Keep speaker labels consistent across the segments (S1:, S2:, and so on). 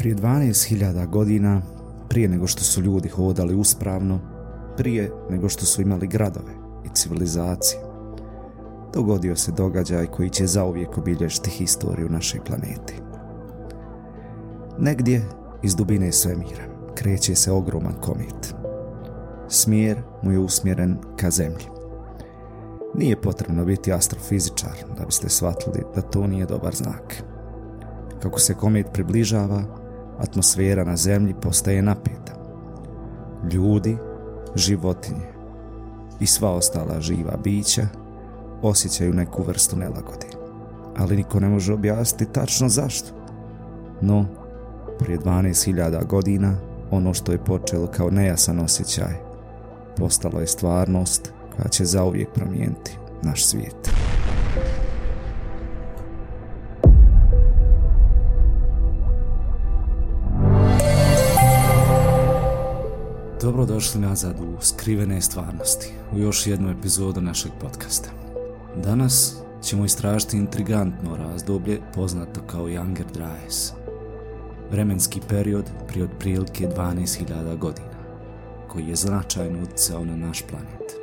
S1: Prije 12.000 godina, prije nego što su ljudi hodali uspravno, prije nego što su imali gradove i civilizacije, dogodio se događaj koji će zauvijek obilježiti historiju naše planete. Negdje iz dubine svemira kreće se ogroman komet. Smjer mu je usmjeren ka zemlji. Nije potrebno biti astrofizičar da biste shvatili da to nije dobar znak. Kako se komet približava, atmosfera na zemlji postaje napeta. Ljudi, životinje i sva ostala živa bića osjećaju neku vrstu nelagode. Ali niko ne može objasniti tačno zašto. No, prije 12.000 godina, ono što je počelo kao nejasan osjećaj, postalo je stvarnost koja će zauvijek promijeniti naš svijet. Dobrodošli nazad u Skrivene stvarnosti, u još jednu epizodu našeg podcasta. Danas ćemo istražiti intrigantno razdoblje poznato kao Younger Dryas. Vremenski period prije otprilike 12.000 godina, koji je značajno utjecao na naš planet.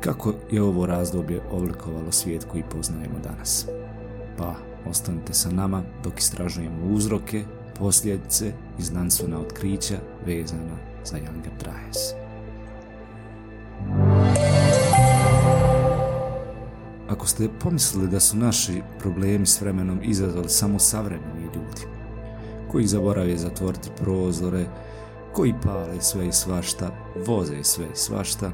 S1: Kako je ovo razdoblje oblikovalo svijet koji poznajemo danas? Pa, ostanite sa nama dok istražujemo uzroke, posljedice i znanstvena otkrića vezana za Younger Dryas. Ako ste pomislili da su naši problemi s vremenom izazvali samo savremeni ljudi, koji zaborave zatvoriti prozore, koji pale sve i svašta, voze sve i svašta,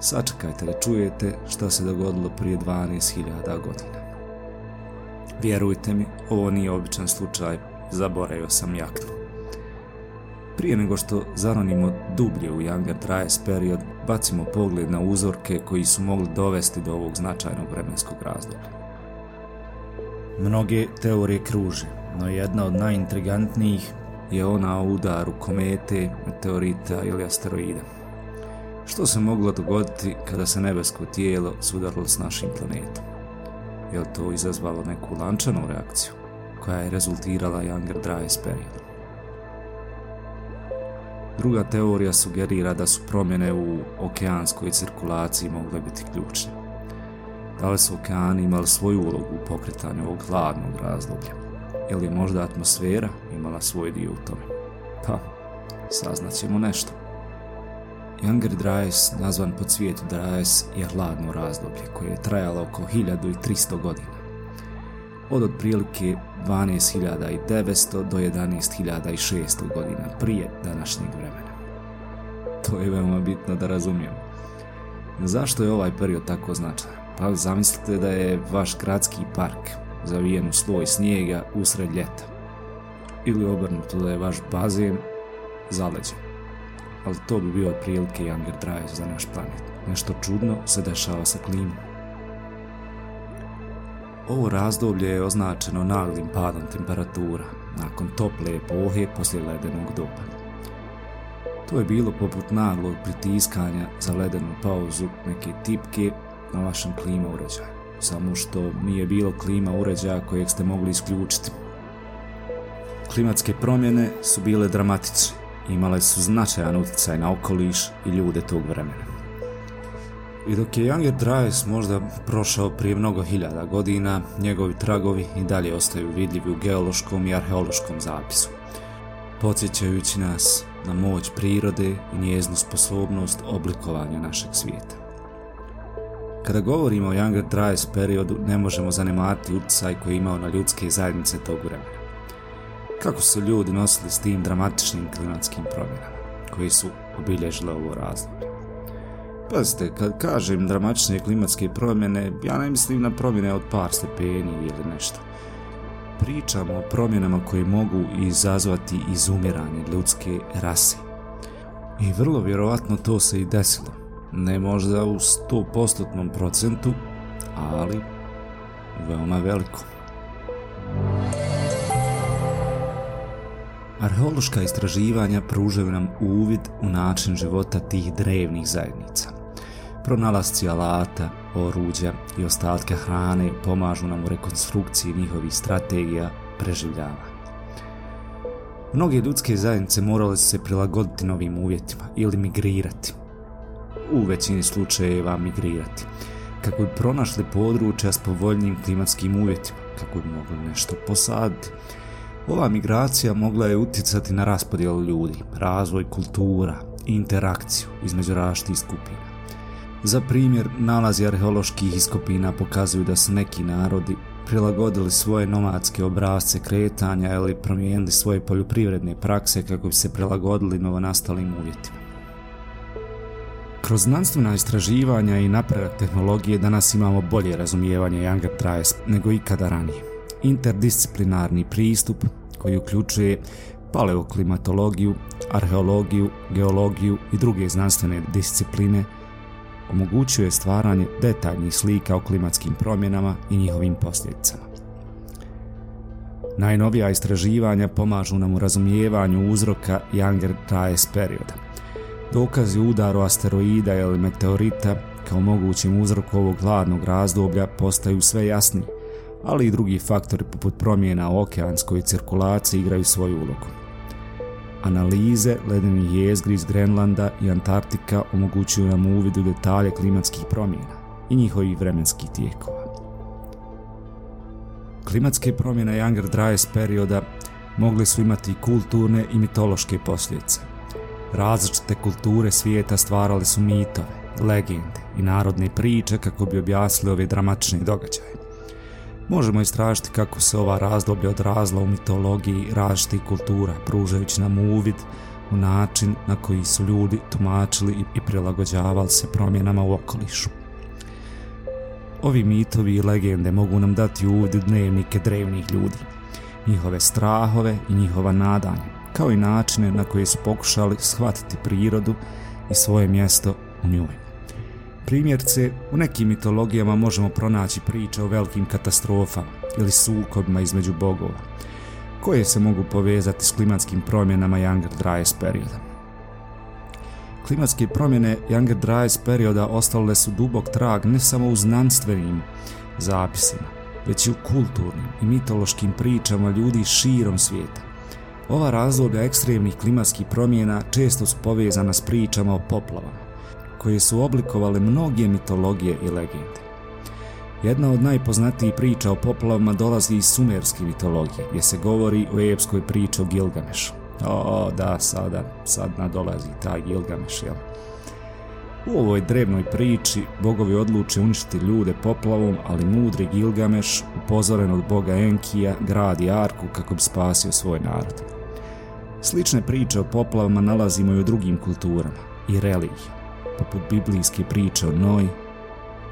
S1: sačekajte da čujete šta se dogodilo prije 12.000 godina. Vjerujte mi, ovo nije običan slučaj zaboravio sam jaknu. Prije nego što zaronimo dublje u Younger Dryas period, bacimo pogled na uzorke koji su mogli dovesti do ovog značajnog vremenskog razdoblja. Mnoge teorije kruže, no jedna od najintrigantnijih je ona o udaru komete, meteorita ili asteroida. Što se moglo dogoditi kada se nebesko tijelo sudarilo s našim planetom? Je li to izazvalo neku lančanu reakciju? koja je rezultirala Younger Dryas period. Druga teorija sugerira da su promjene u okeanskoj cirkulaciji mogle biti ključne. Da li su okeani imali svoju ulogu u pokretanju ovog hladnog razdoblja? Ili je možda atmosfera imala svoj dio u tome? Pa, saznaćemo nešto. Younger Dryas, nazvan po cvijetu Dryas, je hladno razdoblje koje je trajalo oko 1300 godina od otprilike 12.900 do 11.600 godina prije današnjeg vremena. To je veoma bitno da razumijemo. Zašto je ovaj period tako značajan? Pa zamislite da je vaš gradski park zavijen u sloj snijega usred ljeta. Ili obrnuto da je vaš bazen zaleđen. Ali to bi bio otprilike Younger Drive za naš planet. Nešto čudno se dešava sa klimom. Ovo razdoblje je označeno naglim padom temperatura nakon tople epohe poslije ledenog doba. To je bilo poput naglog pritiskanja za ledenu pauzu neke tipke na vašem klima uređaju, samo što nije bilo klima uređaja kojeg ste mogli isključiti. Klimatske promjene su bile dramatične, imale su značajan utjecaj na okoliš i ljude tog vremena. I dok je Younger Dryas možda prošao prije mnogo hiljada godina, njegovi tragovi i dalje ostaju vidljivi u geološkom i arheološkom zapisu, podsjećajući nas na moć prirode i njeznu sposobnost oblikovanja našeg svijeta. Kada govorimo o Younger Dryas periodu, ne možemo zanemariti utjecaj koji je imao na ljudske zajednice tog vremena. Kako su ljudi nosili s tim dramatičnim klimatskim promjenama, koji su obilježile ovo razdoblje? Pazite, kad kažem dramatične klimatske promjene, ja ne mislim na promjene od par stepeni ili nešto. Pričamo o promjenama koje mogu izazvati izumiranje ljudske rase. I vrlo vjerovatno to se i desilo. Ne možda u 100% procentu, ali veoma veliko. Arheološka istraživanja pružaju nam uvid u način života tih drevnih zajednica – Pronalasci alata, oruđa i ostatke hrane pomažu nam u rekonstrukciji njihovih strategija preživljavanja. Mnoge ljudske zajednice morale su se prilagoditi novim uvjetima ili migrirati. U većini slučajeva migrirati. Kako bi pronašli područja s povoljnim klimatskim uvjetima, kako bi mogli nešto posaditi. Ova migracija mogla je uticati na raspodjelu ljudi, razvoj kultura, interakciju između različitih skupina. Za primjer, nalazi arheoloških iskopina pokazuju da su neki narodi prilagodili svoje nomadske obrazce kretanja ili promijenili svoje poljoprivredne prakse kako bi se prilagodili novonastalim uvjetima. Kroz znanstvena istraživanja i napredak tehnologije danas imamo bolje razumijevanje Younger Dryas nego ikada ranije. Interdisciplinarni pristup koji uključuje paleoklimatologiju, arheologiju, geologiju i druge znanstvene discipline – omogućuje stvaranje detaljnih slika o klimatskim promjenama i njihovim posljedicama. Najnovija istraživanja pomažu nam u razumijevanju uzroka Younger Dryas perioda. Dokazi udaru asteroida ili meteorita kao mogućim uzroku ovog hladnog razdoblja postaju sve jasniji, ali i drugi faktori poput promjena u okeanskoj cirkulaciji igraju svoju ulogu. Analize ledenih jezgri iz Grenlanda i Antarktika omogućuju nam uvid u detalje klimatskih promjena i njihovih vremenskih tijekova. Klimatske promjene Younger Dryas perioda mogli su imati kulturne i mitološke posljedice. Različite kulture svijeta stvarale su mitove, legende i narodne priče kako bi objasnili ove dramatične događaje možemo istražiti kako se ova razdoblja odrazla u mitologiji različitih kultura, pružajući nam uvid u način na koji su ljudi tumačili i prilagođavali se promjenama u okolišu. Ovi mitovi i legende mogu nam dati uvid u dnevnike drevnih ljudi, njihove strahove i njihova nadanja, kao i načine na koje su pokušali shvatiti prirodu i svoje mjesto u njoj. Primjerce, u nekim mitologijama možemo pronaći priče o velikim katastrofama ili sukobima između bogova, koje se mogu povezati s klimatskim promjenama Younger Dryas perioda. Klimatske promjene Younger Dryas perioda ostale su dubok trag ne samo u znanstvenim zapisima, već i u kulturnim i mitološkim pričama ljudi širom svijeta. Ova razloga ekstremnih klimatskih promjena često su povezana s pričama o poplavama, koje su oblikovale mnoge mitologije i legende. Jedna od najpoznatijih priča o poplavama dolazi iz sumerske mitologije, gdje se govori o epskoj priči o Gilgamešu. O, da, sada, sad nadolazi taj Gilgameš, jel? U ovoj drevnoj priči bogovi odluče uništiti ljude poplavom, ali mudri Gilgameš, upozoren od boga Enkija, gradi arku kako bi spasio svoj narod. Slične priče o poplavama nalazimo i u drugim kulturama i religijama poput biblijske priče o Noj,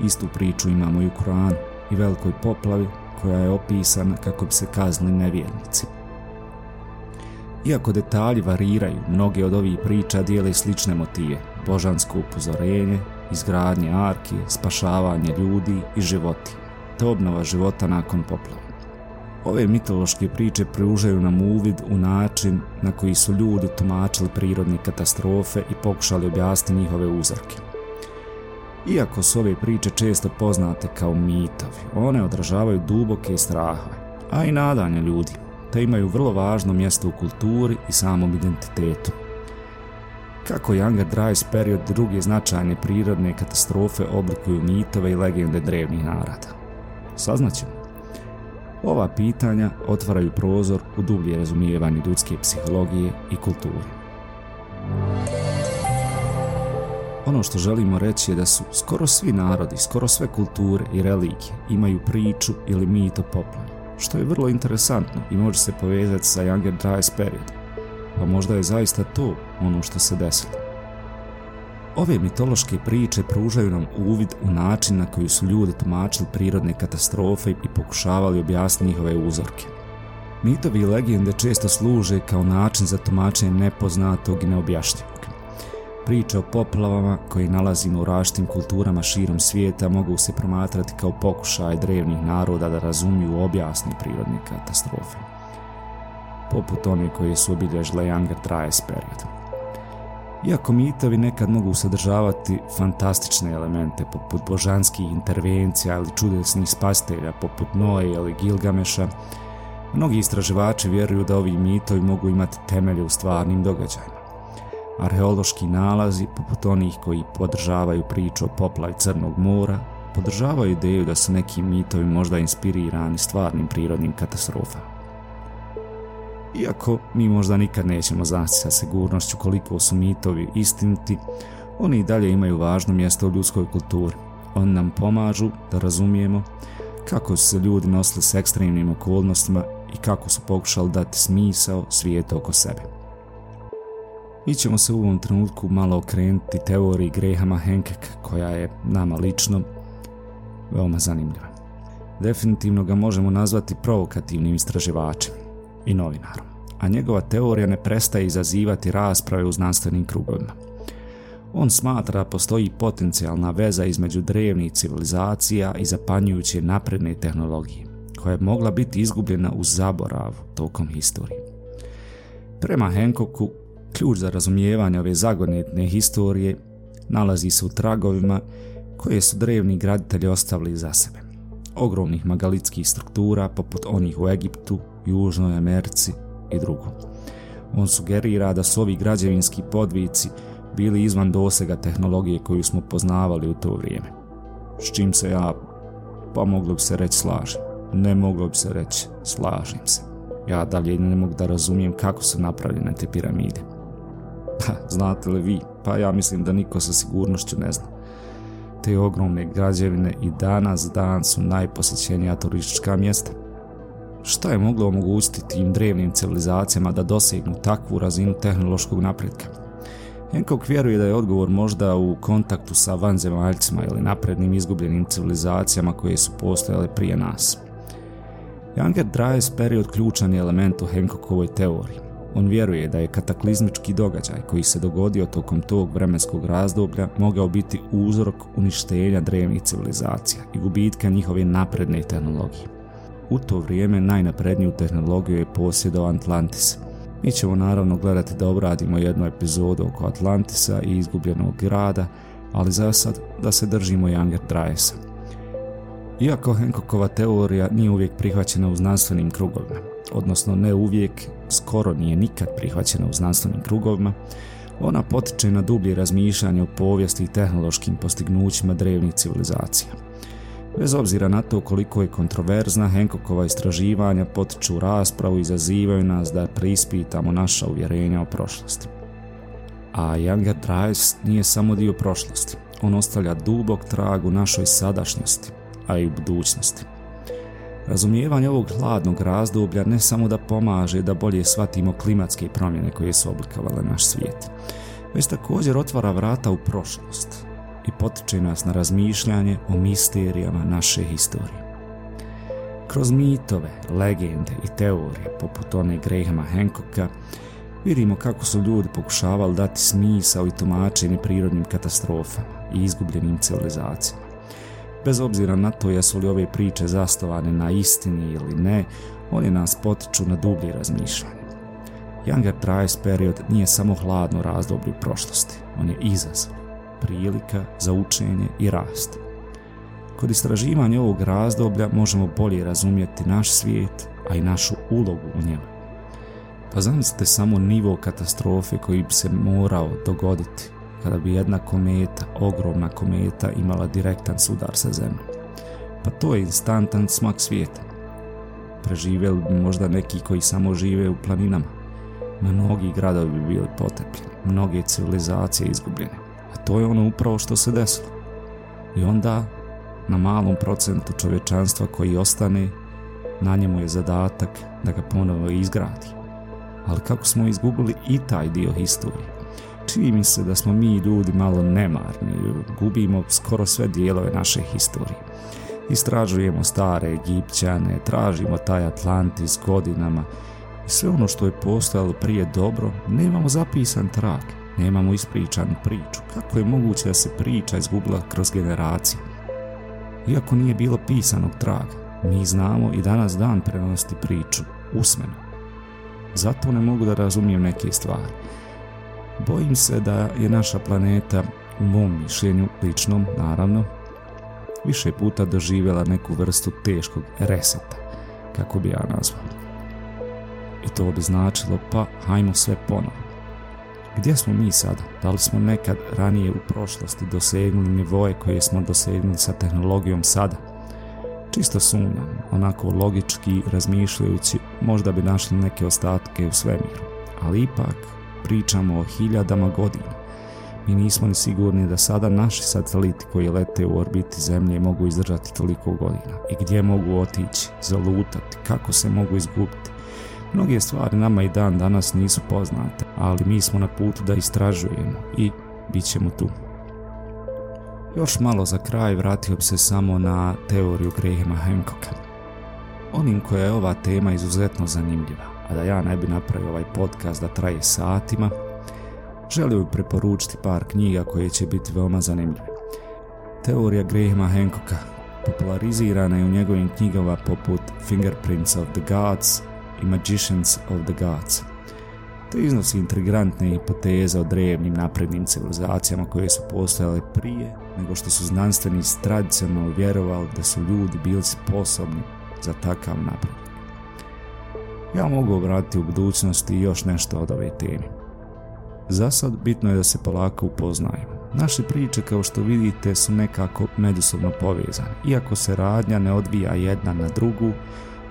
S1: istu priču imamo i u Koranu i velikoj poplavi koja je opisana kako bi se kaznili nevjernici. Iako detalji variraju, mnoge od ovih priča dijele slične motive, božansko upozorenje, izgradnje arki, spašavanje ljudi i životi, te obnova života nakon poplave. Ove mitološke priče pružaju nam uvid u način na koji su ljudi tumačili prirodne katastrofe i pokušali objasniti njihove uzroke. Iako su ove priče često poznate kao mitovi, one odražavaju duboke strahove, a i nadanje ljudi, te imaju vrlo važno mjesto u kulturi i samom identitetu. Kako Younger Dryas period druge značajne prirodne katastrofe oblikuju mitove i legende drevnih narada? Saznaćemo. Ova pitanja otvaraju prozor u dublje razumijevanje ljudske psihologije i kulture. Ono što želimo reći je da su skoro svi narodi, skoro sve kulture i religije imaju priču ili mit o poplavi, što je vrlo interesantno i može se povezati sa Younger Dryas period. Pa možda je zaista to ono što se desilo. Ove mitološke priče pružaju nam uvid u način na koji su ljudi tumačili prirodne katastrofe i pokušavali objasniti njihove uzorke. Mitovi i legende često služe kao način za tumačenje nepoznatog i neobjašnjivog. Priče o poplavama koje nalazimo u raštim kulturama širom svijeta mogu se promatrati kao pokušaj drevnih naroda da razumiju objasni prirodne katastrofe, poput one koje su obilježile Younger Dryas period. Iako mitovi nekad mogu sadržavati fantastične elemente poput božanskih intervencija ili čudesnih spastelja poput Noe ili Gilgameša, Mnogi istraživači vjeruju da ovi mitovi mogu imati temelje u stvarnim događajima. Arheološki nalazi, poput onih koji podržavaju priču o poplavi Crnog mora, podržavaju ideju da su neki mitovi možda inspirirani stvarnim prirodnim katastrofama. Iako mi možda nikad nećemo znati sa sigurnošću koliko su mitovi istiniti, oni i dalje imaju važno mjesto u ljudskoj kulturi. Oni nam pomažu da razumijemo kako su se ljudi nosili s ekstremnim okolnostima i kako su pokušali dati smisao svijetu oko sebe. Mi ćemo se u ovom trenutku malo okrenuti teoriji Grahama Hankeka koja je nama lično veoma zanimljiva. Definitivno ga možemo nazvati provokativnim istraživačem i novinarom, a njegova teorija ne prestaje izazivati rasprave u znanstvenim krugovima. On smatra da postoji potencijalna veza između drevnih civilizacija i zapanjujuće napredne tehnologije, koja je mogla biti izgubljena u zaboravu tokom historije. Prema Hancocku, ključ za razumijevanje ove zagonetne historije nalazi se u tragovima koje su drevni graditelji ostavili za sebe. Ogromnih magalitskih struktura poput onih u Egiptu, Južnoj Americi i drugo. On sugerira da su ovi građevinski podvici bili izvan dosega tehnologije koju smo poznavali u to vrijeme. S čim se ja, pa moglo bi se reći slažem. Ne moglo bi se reći slažem se. Ja dalje ne mogu da razumijem kako su napravljene te piramide. Pa, znate li vi? Pa ja mislim da niko sa sigurnošću ne zna te ogromne građevine i danas dan su najposjećenija turistička mjesta. Šta je moglo omogućiti tim drevnim civilizacijama da dosegnu takvu razinu tehnološkog napretka? Hancock vjeruje da je odgovor možda u kontaktu sa vanzemaljcima ili naprednim izgubljenim civilizacijama koje su postojale prije nas. Younger Dryas period ključan je element u Hancockovoj teoriji. On vjeruje da je kataklizmički događaj koji se dogodio tokom tog vremenskog razdoblja mogao biti uzrok uništenja drevnih civilizacija i gubitka njihove napredne tehnologije. U to vrijeme najnapredniju tehnologiju je posjedao Atlantis. Mi ćemo naravno gledati da obradimo jednu epizodu oko Atlantisa i izgubljenog grada, ali za sad da se držimo Younger Dryasa. Iako Hancockova teorija nije uvijek prihvaćena u znanstvenim krugovima, odnosno ne uvijek, skoro nije nikad prihvaćena u znanstvenim krugovima, ona potiče na dublje razmišljanje o povijesti i tehnološkim postignućima drevnih civilizacija. Bez obzira na to koliko je kontroverzna, Henkokova istraživanja potiču raspravu i zazivaju nas da preispitamo naša uvjerenja o prošlosti. A Younger Drives nije samo dio prošlosti, on ostavlja dubok trag u našoj sadašnjosti, a i u budućnosti. Razumijevanje ovog hladnog razdoblja ne samo da pomaže da bolje shvatimo klimatske promjene koje su oblikovale naš svijet, već također otvara vrata u prošlost i potiče nas na razmišljanje o misterijama naše historije. Kroz mitove, legende i teorije, poput one Grahama Hancocka, vidimo kako su ljudi pokušavali dati smisao i tumačenje prirodnim katastrofama i izgubljenim civilizacijama. Bez obzira na to jesu li ove priče zastovane na istini ili ne, one nas potiču na dublje razmišljanje. Younger Dryas period nije samo hladno razdoblje u prošlosti, on je izazov, prilika za učenje i rast. Kod istraživanja ovog razdoblja možemo bolje razumjeti naš svijet, a i našu ulogu u njemu. Pa zamislite samo nivo katastrofe koji bi se morao dogoditi kada bi jedna kometa, ogromna kometa, imala direktan sudar sa zemljom. Pa to je instantan smak svijeta. Preživjeli bi možda neki koji samo žive u planinama. Mnogi gradovi bi bili potepljeni, mnoge civilizacije izgubljene. A to je ono upravo što se desilo. I onda, na malom procentu čovječanstva koji ostane, na njemu je zadatak da ga ponovo izgradi. Ali kako smo izgubili i taj dio historije? čini mi se da smo mi ljudi malo nemarni, gubimo skoro sve dijelove naše historije. Istražujemo stare Egipćane, tražimo taj Atlantis godinama i sve ono što je postojalo prije dobro, nemamo zapisan trag, nemamo ispričanu priču. Kako je moguće da se priča izgubila kroz generacije? Iako nije bilo pisanog traga, mi znamo i danas dan prenosti priču usmeno. Zato ne mogu da razumijem neke stvari. Bojim se da je naša planeta, u mom mišljenju, ličnom, naravno, više puta doživjela neku vrstu teškog reseta, kako bi ja nazvao. I to bi značilo pa hajmo sve ponovo. Gdje smo mi sada? Da li smo nekad ranije u prošlosti dosegnuli nivoje koje smo dosegnuli sa tehnologijom sada? Čisto sumnjam, onako logički razmišljajući, možda bi našli neke ostatke u svemiru. Ali ipak, pričamo o hiljadama godina. Mi nismo ni sigurni da sada naši sateliti koji lete u orbiti Zemlje mogu izdržati toliko godina. I gdje mogu otići, zalutati, kako se mogu izgubiti. Mnoge stvari nama i dan danas nisu poznate, ali mi smo na putu da istražujemo i bit ćemo tu. Još malo za kraj vratio bi se samo na teoriju Grahama Hancocka. Onim koja je ova tema izuzetno zanimljiva, a da ja ne bi napravio ovaj podcast da traje satima, želio bi preporučiti par knjiga koje će biti veoma zanimljive. Teorija Grahama Hancocka popularizirana je u njegovim knjigama poput Fingerprints of the Gods i Magicians of the Gods. To iznosi intrigantne hipoteze o drevnim naprednim civilizacijama koje su postojale prije nego što su znanstvenici tradicionalno vjerovali da su ljudi bili sposobni za takav napredak. Ja mogu obratiti u budućnosti još nešto od ove teme. Za sad bitno je da se polako upoznajemo. Naše priče, kao što vidite, su nekako međusobno povezane. Iako se radnja ne odvija jedna na drugu,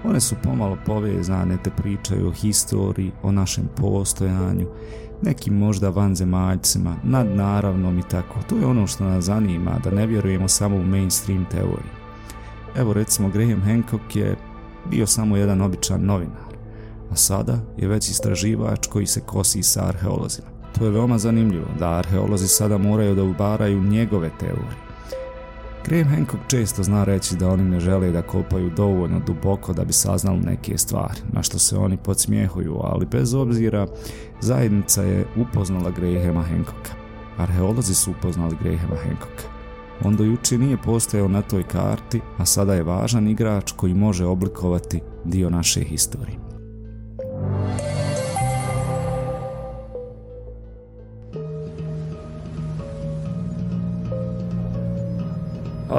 S1: one su pomalo povezane te pričaju o historiji, o našem postojanju, nekim možda vanzemaljcima, nadnaravnom i tako. To je ono što nas zanima, da ne vjerujemo samo u mainstream teoriji. Evo recimo Graham Hancock je bio samo jedan običan novinar, a sada je već istraživač koji se kosi sa arheolozima. To je veoma zanimljivo, da arheolozi sada moraju da ubaraju njegove teorije. Graham Hancock često zna reći da oni ne žele da kopaju dovoljno duboko da bi saznali neke stvari, na što se oni podsmijehuju, ali bez obzira, zajednica je upoznala Grahama Hancocka. Arheolozi su upoznali Grahama Hancocka. On do juče nije postojao na toj karti, a sada je važan igrač koji može oblikovati dio naše historije.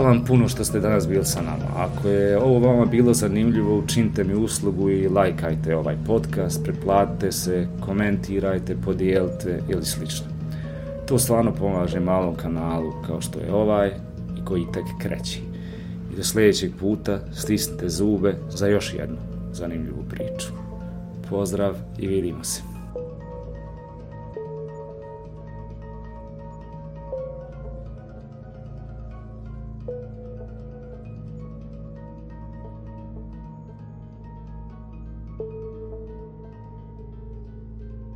S1: Hvala vam puno što ste danas bili sa nama. Ako je ovo vama bilo zanimljivo, učinite mi uslugu i lajkajte ovaj podcast, preplatite se, komentirajte, podijelite ili slično. To stvarno pomaže malom kanalu kao što je ovaj i koji tek kreći. I do sljedećeg puta stisnite zube za još jednu zanimljivu priču. Pozdrav i vidimo se.